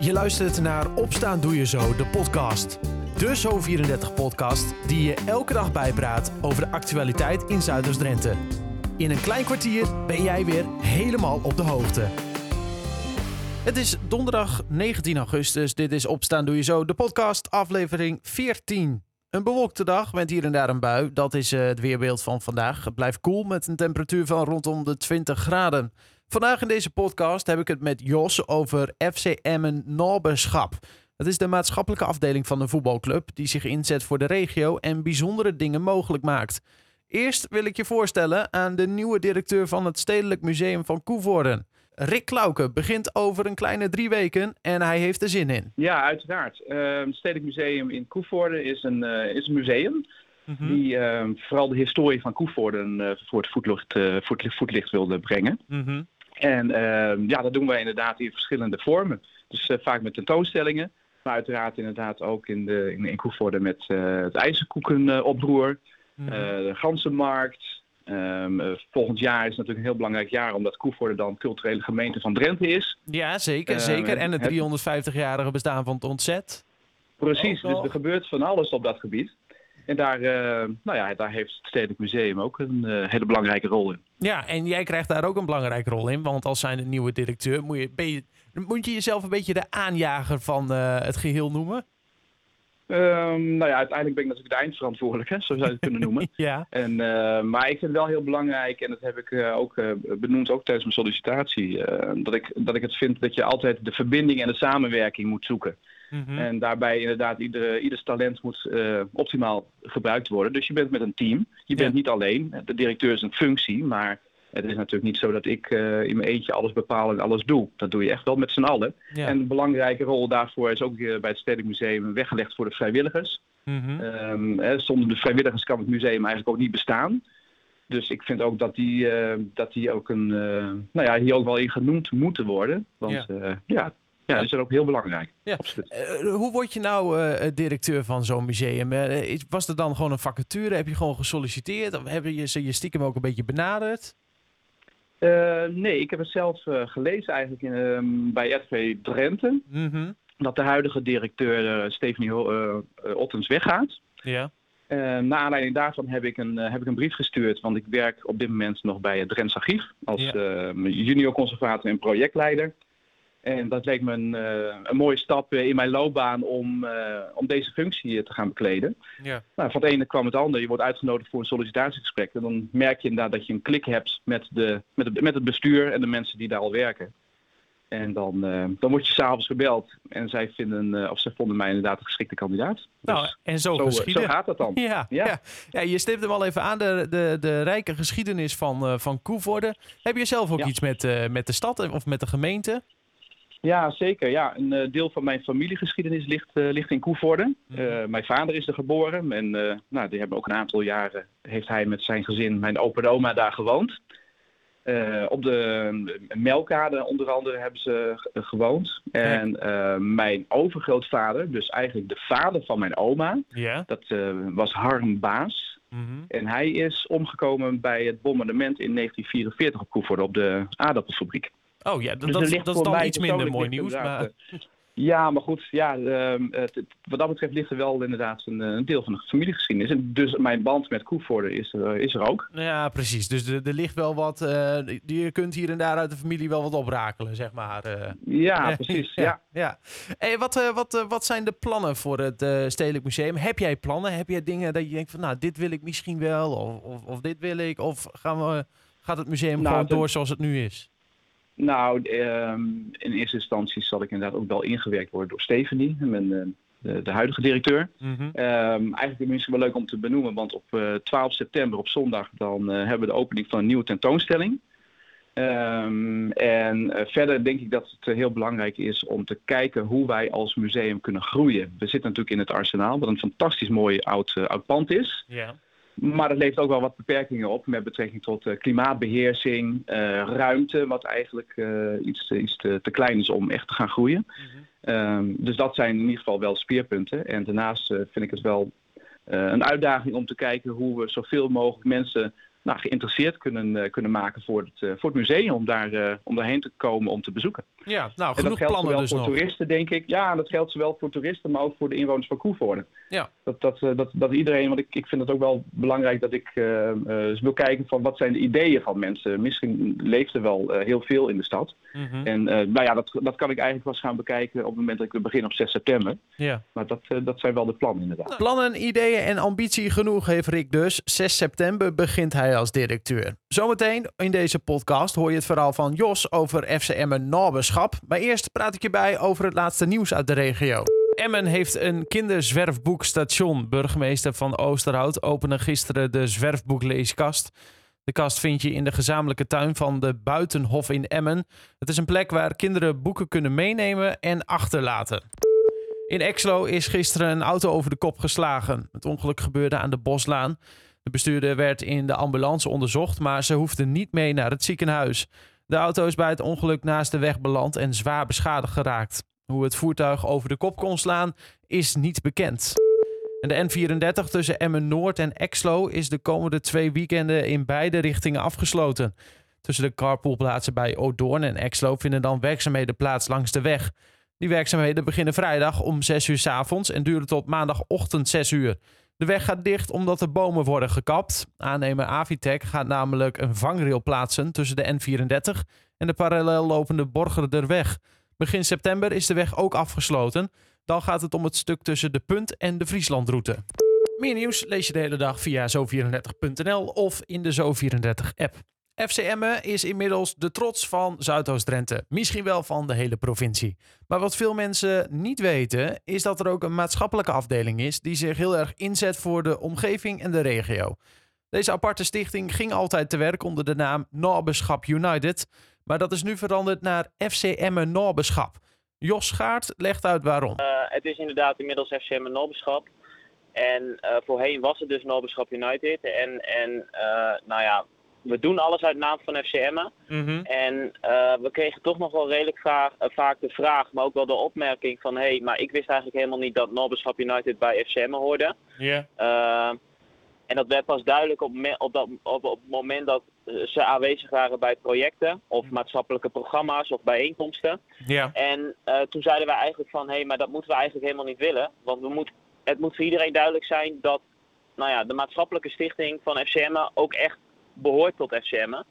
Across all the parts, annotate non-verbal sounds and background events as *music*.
Je luistert naar Opstaan Doe Je Zo, de podcast. De Zo34-podcast die je elke dag bijpraat over de actualiteit in Zuiders-Drenthe. In een klein kwartier ben jij weer helemaal op de hoogte. Het is donderdag 19 augustus. Dit is Opstaan Doe Je Zo, de podcast, aflevering 14. Een bewolkte dag met hier en daar een bui. Dat is eh, het weerbeeld van vandaag. Het blijft koel met een temperatuur van rondom de 20 graden. Vandaag in deze podcast heb ik het met Jos over FC Emmen Norberschap. Dat is de maatschappelijke afdeling van een voetbalclub die zich inzet voor de regio en bijzondere dingen mogelijk maakt. Eerst wil ik je voorstellen aan de nieuwe directeur van het Stedelijk Museum van Koevoorden. Rick Klauke begint over een kleine drie weken en hij heeft er zin in. Ja, uiteraard. Uh, het Stedelijk Museum in Koevoorden is een, uh, is een museum Mhm. die uh, vooral de historie van Koevoorden uh, voor het voetlicht, voor het voetlicht wilde brengen. Mhm. En ehm, ja, dat doen wij inderdaad in verschillende vormen. Dus eh, vaak met tentoonstellingen, maar uiteraard inderdaad ook in, de, in, in Koevoorde met uh, het ijzerkoekenoproer, Mhm. uh, de ganzenmarkt. Um, uh, volgend jaar is natuurlijk een heel belangrijk jaar, omdat Koevoorde dan culturele gemeente van Drenthe is. Ja, zeker. Eh, zeker. En het het- 350-jarige bestaan van het ontzet. Precies, Ook dus er gebeurt van alles op dat gebied. En daar, uh, nou ja, daar heeft het Stedelijk Museum ook een uh, hele belangrijke rol in. Ja, en jij krijgt daar ook een belangrijke rol in. Want als zijnde nieuwe directeur moet je, ben je, moet je jezelf een beetje de aanjager van eh, het geheel noemen. Um, nou ja, uiteindelijk ben ik natuurlijk de eindverantwoordelijke, zo zou je het kunnen noemen. *laughs* Ja. En, uh, maar ik vind het wel heel belangrijk, en dat heb ik uh, ook uh, benoemd, ook tijdens mijn sollicitatie, dat, ik, dat ik het vind dat je altijd de verbinding en de samenwerking moet zoeken. Mhm. En daarbij inderdaad ieder, ieders talent moet optimaal gebruikt worden. Dus je bent met een team, je bent Ja. niet alleen. De directeur is een functie, maar het is natuurlijk niet zo dat ik in mijn eentje alles bepaal en alles doe. Dat doe je echt wel met z'n allen. Ja. En een belangrijke rol daarvoor is ook bij het Stedelijk Museum weggelegd voor de vrijwilligers. Mhm. Um, hè, zonder de vrijwilligers kan het museum eigenlijk ook niet bestaan. Dus ik vind ook dat die, uh, dat die ook een, nou ja, hier ook wel in genoemd moeten worden. Want Ja. ja, ja, dat is ook heel belangrijk. Ja. Eh, hoe word je nou eh, directeur van zo'n museum? Eh, was er dan gewoon een vacature? Heb je gewoon gesolliciteerd? Of hebben je ze je stiekem ook een beetje benaderd? Nee, ik heb het zelf gelezen eigenlijk in, um, bij RTV Drenthe. Mhm. Dat de huidige directeur Stephanie Ottens weggaat. Ja. Na aanleiding daarvan heb ik, een, heb ik een brief gestuurd, want ik werk op dit moment nog bij het Drents Archief als Ja. junior conservator en projectleider. En dat leek me een, uh, een mooie stap uh, in mijn loopbaan om, uh, om deze functie uh, te gaan bekleden. Ja. Nou, van het ene kwam het andere. Je wordt uitgenodigd voor een sollicitatiegesprek. En dan merk je inderdaad dat je een klik hebt met, de, met, het, met het bestuur en de mensen die daar al werken. En dan, uh, dan word je s'avonds gebeld. En zij, vinden, uh, of zij vonden mij inderdaad een geschikte kandidaat. Nou, Dus en zo, zo, geschieden. zo gaat dat dan. *laughs* Ja, ja. Ja. Ja. je stipt hem al even aan, de, de, de rijke geschiedenis van, eh van Koevoorde. Heb je zelf ook Ja. iets met, eh, met de stad of met de gemeente? Ja, zeker. Ja, een uh, deel van mijn familiegeschiedenis ligt, uh, ligt in Koevoorde. Mhm. Uh, mijn vader is er geboren en uh, nou, die hebben ook een aantal jaren, heeft hij met zijn gezin, mijn opa en oma, daar gewoond. Op de Melkade onder andere hebben ze gewoond. En mijn overgrootvader, dus eigenlijk de vader van mijn oma, dat was Harm Baas. Mhm. En hij is omgekomen bij het bombardement in 1944 op Koevoorde, op de aardappelfabriek. Oh ja, dat, Dus dat, is- dat dan iets minder mooi nieuws. Maar... eh, Ja, maar goed, ja, ehm, het, wat dat betreft ligt er wel inderdaad een, eh, een deel van de familiegeschiedenis. En dus mijn band met Koevoorde is er, is er ook. Ja, precies. Dus er, er ligt wel wat. eh, je kunt hier en daar uit de familie wel wat oprakelen, zeg maar. eh. Ja, *laughs* precies. Ja. ja. Hey, wat, eh, wat, eh, wat zijn de plannen voor het eh, Stedelijk Museum? Heb jij plannen? Heb jij dingen dat je denkt van, nou, dit wil ik misschien wel, of, of, of dit wil ik, of gaan we, gaat het museum Nou, gewoon door zoals het nu is? Nou, ehm, in eerste instantie zal ik inderdaad ook wel ingewerkt worden door Stephanie, mijn, eh, de, de huidige directeur. Mhm. Ehm, eigenlijk is het misschien wel leuk om te benoemen, want op eh, 12 september op zondag dan eh, hebben we de opening van een nieuwe tentoonstelling. Ehm, en eh, verder denk ik dat het eh, heel belangrijk is om te kijken hoe wij als museum kunnen groeien. We zitten natuurlijk in het Arsenaal, wat een fantastisch mooi oud, eh, oud pand is. Ja. Maar het levert ook wel wat beperkingen op met betrekking tot eh, klimaatbeheersing, eh, ruimte, wat eigenlijk eh, iets, iets te, te klein is om echt te gaan groeien. Mhm. Ehm, dus dat zijn in ieder geval wel speerpunten. En daarnaast vind ik het wel een uitdaging om te kijken hoe we zoveel mogelijk mensen nou, geïnteresseerd kunnen, kunnen maken voor het, voor het museum om, daar, om daarheen te komen om te bezoeken. Ja, nou, genoeg plannen dus voor toeristen, denk ik. Ja, dat geldt zowel voor toeristen, maar ook voor de inwoners van Koevoorde. Ja. Dat, dat, dat, dat iedereen, want ik, ik vind het ook wel belangrijk dat ik wil kijken van wat zijn de ideeën van mensen. Misschien leeft er wel heel veel in de stad. Mhm. En nou ja, dat, dat kan ik eigenlijk pas gaan bekijken op het moment dat ik begin op 6 september. Ja. Maar dat, dat zijn wel de plannen inderdaad. Plannen, ideeën en ambitie genoeg heeft Rick dus. 6 september begint hij als directeur. Zometeen in deze podcast hoor je het verhaal van Jos over FCM Naberschap. Maar eerst praat ik je bij over het laatste nieuws uit de regio. Emmen heeft een kinderzwerfboekstation. Burgemeester van Oosterhout opende gisteren de zwerfboekleeskast. De kast vind je in de gezamenlijke tuin van de Buitenhof in Emmen. Het is een plek waar kinderen boeken kunnen meenemen en achterlaten. In Exlo is gisteren een auto over de kop geslagen. Het ongeluk gebeurde aan de Boslaan. De bestuurder werd in de ambulance onderzocht, maar ze hoefde niet mee naar het ziekenhuis. De auto is bij het ongeluk naast de weg beland en zwaar beschadigd geraakt. Hoe het voertuig over de kop kon slaan, is niet bekend. En de N34 tussen Emmen Noord en Exlo is de komende twee weekenden in beide richtingen afgesloten. Tussen de carpoolplaatsen bij Odoorn en Exlo vinden dan werkzaamheden plaats langs de weg. Die werkzaamheden beginnen vrijdag om 6 uur s avonds en duren tot maandagochtend 6 uur. De weg gaat dicht omdat de bomen worden gekapt. Aannemer Avitec gaat namelijk een vangrail plaatsen tussen de N34 en de parallel lopende Borgerderweg. Begin september is de weg ook afgesloten. Dan gaat het om het stuk tussen de Punt en de Frieslandroute. Meer nieuws lees je de hele dag via zo34.nl of in de Zo34-app. FCM is inmiddels de trots van Zuidoost-Drenthe. Misschien wel van de hele provincie. Maar wat veel mensen niet weten, is dat er ook een maatschappelijke afdeling is die zich heel erg inzet voor de omgeving en de regio. Deze aparte stichting ging altijd te werk onder de naam Norbeschap United. Maar dat is nu veranderd naar FCM Norbeschap. Jos Schaart legt uit waarom. Uh, het is inderdaad inmiddels FCM Norbeschap. En uh, voorheen was het dus Norbeschap United. En, en uh, nou ja, we doen alles uit naam van FCM. Mm En uh, we kregen toch nog wel redelijk vaak, uh, vaak de vraag, maar ook wel de opmerking van... hé, hey, maar ik wist eigenlijk helemaal niet dat Norberschap United bij FCM hoorde. Ja. Yeah. en dat werd pas duidelijk op, op, dat, op, op het moment dat ze aanwezig waren bij projecten... of mhm. maatschappelijke programma's of bijeenkomsten. Ja. En toen zeiden wij eigenlijk van... hé, hey, maar dat moeten we eigenlijk helemaal niet willen. Want we moet, het moet voor iedereen duidelijk zijn dat nou ja, de maatschappelijke stichting van FCM ook echt behoort tot FCM. Um,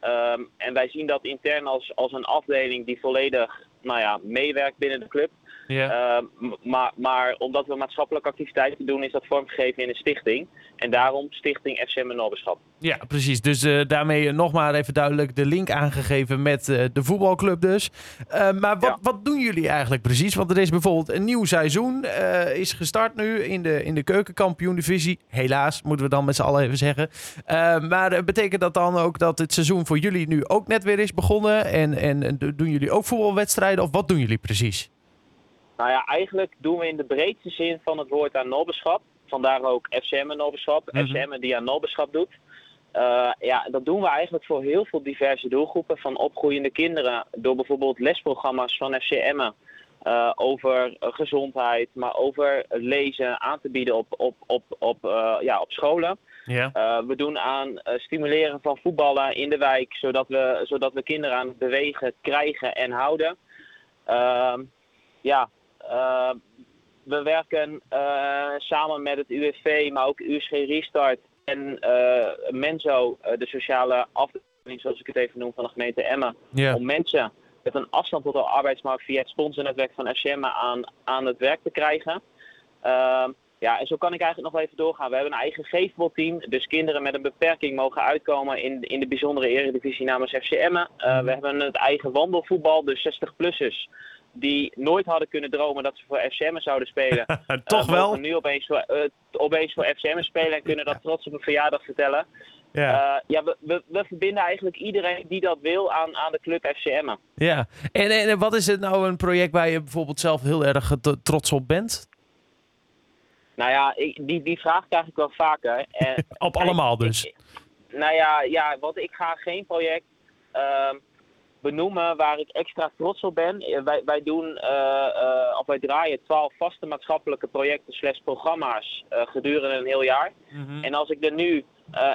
ehm, en wij zien dat intern als, als een afdeling die volledig nou ja, meewerkt binnen de club. Yeah. maar, maar omdat we maatschappelijke activiteiten doen, is dat vormgegeven in een stichting. En daarom Stichting FCM Noberschap. Ja, precies. Dus uh, daarmee nog maar even duidelijk de link aangegeven met uh, de voetbalclub dus. Uh, maar wat, ja. wat doen jullie eigenlijk precies? Want er is bijvoorbeeld een nieuw seizoen, is gestart nu in de, in de keukenkampioen-divisie. Helaas, moeten we dan met z'n allen even zeggen. maar betekent dat dan ook dat het seizoen voor jullie nu ook net weer is begonnen? En, en, en doen jullie ook voetbalwedstrijden of wat doen jullie precies? Nou ja, eigenlijk doen we in de breedste zin van het woord aan nobberschap. Vandaar ook FCM nobberschap. Mm FCM die aan nobberschap doet. Uh, ja, dat doen we eigenlijk voor heel veel diverse doelgroepen van opgroeiende kinderen. Door bijvoorbeeld lesprogramma's van FCM uh, eh, over gezondheid, maar over lezen aan te bieden op, op, op, op, uh, ja, op scholen. Yeah. we doen aan stimuleren van voetballen in de wijk, zodat we, zodat we kinderen aan het bewegen krijgen en houden. Ehm, ja, we werken uh, samen met het UWV, maar ook USG Restart en uh, Menzo, de sociale afdeling, zoals ik het even noem, van de gemeente Emmen. Yeah. Om mensen met een afstand tot de arbeidsmarkt via het sponsornetwerk van FCM aan, aan het werk te krijgen. Uh, ja, en zo kan ik eigenlijk nog wel even doorgaan. We hebben een eigen geefbalteam, dus kinderen met een beperking mogen uitkomen in, in de bijzondere eredivisie namens FCM. Uh, we hebben het eigen wandelvoetbal, dus 60-plussers die nooit hadden kunnen dromen dat ze voor FCM zouden spelen. *laughs* Toch uh, wel? nu opeens voor, uh, opeens voor FCM spelen en kunnen dat trots op een verjaardag vertellen. Ja, uh, ja we, we, we, verbinden eigenlijk iedereen die dat wil aan, aan de club FCM. Ja, en, en wat is het nou een project waar je bijvoorbeeld zelf heel erg trots op bent? Nou ja, ik, die, die vraag krijg ik wel vaker. *laughs* Op allemaal dus? Ik, nou ja, ja, want ik ga geen project... Ehm, benoemen waar ik extra trots op ben. Eh, wij, wij doen, uh, uh, of wij draaien twaalf vaste maatschappelijke projecten slash programma's gedurende een heel jaar. Mhm. En als ik er nu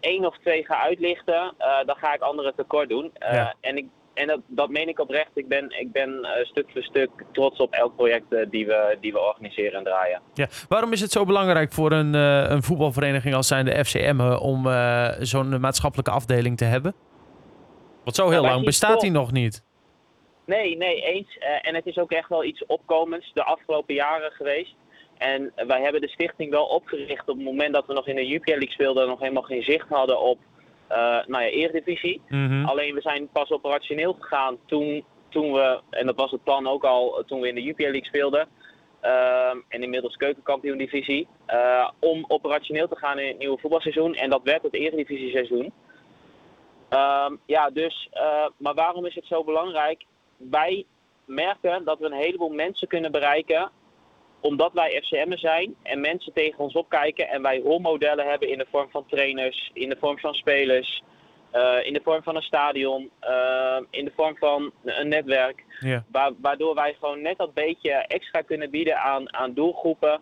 één of twee ga uitlichten, dan ga ik anderen tekort doen. En ik en dat, dat meen ik oprecht. Ik ben, ik ben stuk voor stuk trots op elk project die, we, die we organiseren en draaien. Ja. Waarom is het zo belangrijk voor een, een voetbalvereniging als zijn de FCM om zo'n maatschappelijke afdeling te hebben? Want zo heel lang bestaat die nog niet. Nee, nee, eens. en het is ook echt wel iets opkomends de afgelopen jaren geweest. En wij hebben de stichting wel opgericht op het moment dat we nog in de Jupiler League speelden en nog helemaal geen zicht hadden op uh, nou ja, Eredivisie. Mm Alleen we zijn pas operationeel gegaan toen, toen we, en dat was het plan ook al toen we in de Jupiler League speelden. Uh, en inmiddels keukenkampioen divisie. Uh, om operationeel te gaan in het nieuwe voetbalseizoen. En dat werd het Eredivisie seizoen. Ehm, ja, dus, uh, maar waarom is het zo belangrijk? Wij merken dat we een heleboel mensen kunnen bereiken omdat wij FCM'en zijn en mensen tegen ons opkijken en wij rolmodellen hebben in de vorm van trainers, in de vorm van spelers, uh, in de vorm van een stadion, uh, in de vorm van een netwerk. waardoor wij gewoon net dat beetje extra kunnen bieden aan, aan doelgroepen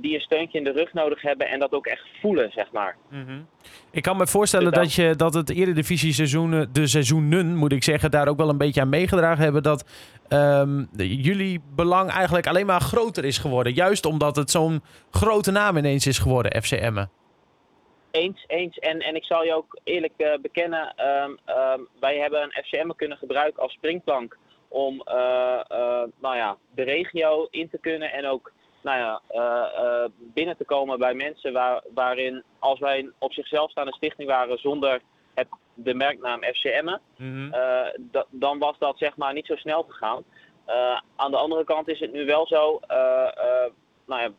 die een steuntje in de rug nodig hebben en dat ook echt voelen, zeg maar. Mm -hmm. Ik kan me voorstellen dat, je, dat het eredivisie seizoenen, de seizoenen, moet ik zeggen, daar ook wel een beetje aan meegedragen hebben dat um, jullie belang eigenlijk alleen maar groter is geworden. Juist omdat het zo'n grote naam ineens is geworden, FCM'en. Eens, eens. En, en ik zal je ook eerlijk uh, bekennen, um, um, wij hebben een FCM kunnen gebruiken als springplank om uh, uh, nou ja, de regio in te kunnen en ook nou ja, uh, binnen te komen bij mensen waar, waarin als wij een op zichzelf staande stichting waren zonder het, de merknaam FCM, mm dan was dat zeg maar niet zo snel gegaan. aan de andere kant is het nu wel zo, nou ja,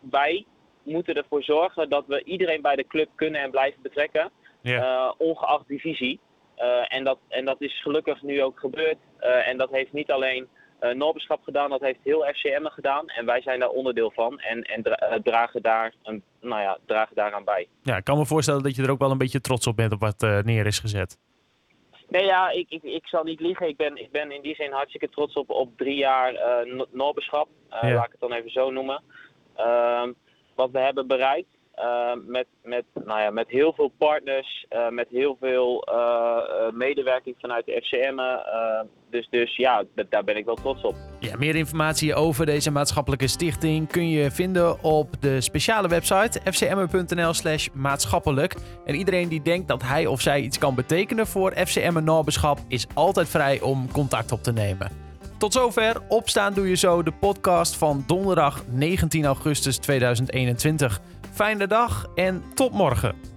wij moeten ervoor zorgen dat we iedereen bij de club kunnen en blijven betrekken, ongeacht divisie. en, dat, en dat is gelukkig nu ook gebeurd. en dat heeft niet alleen uh, Norberschap gedaan. Dat heeft heel FCM gedaan. En wij zijn daar onderdeel van. En, en uh, dragen, daar een, nou ja, dragen daaraan bij. Ja, ik kan me voorstellen dat je er ook wel een beetje trots op bent op wat uh, neer is gezet. Nee, ja, ik, ik, ik zal niet liegen. Ik ben, ik ben in die zin hartstikke trots op, op drie jaar uh. Ja. Laat ik het dan even zo noemen. Ehm, wat we hebben bereikt. Uh, met, met, nou ja, met heel veel partners, uh, met heel veel uh, medewerking vanuit de FCM. dus, dus ja, daar ben ik wel trots op. Ja, meer informatie over deze maatschappelijke stichting kun je vinden op de speciale website fcm.nl slash maatschappelijk. En iedereen die denkt dat hij of zij iets kan betekenen voor FCM Norbeschap is altijd vrij om contact op te nemen. Tot zover. Opstaan doe je zo de podcast van donderdag 19 augustus 2021. Fijne dag en tot morgen.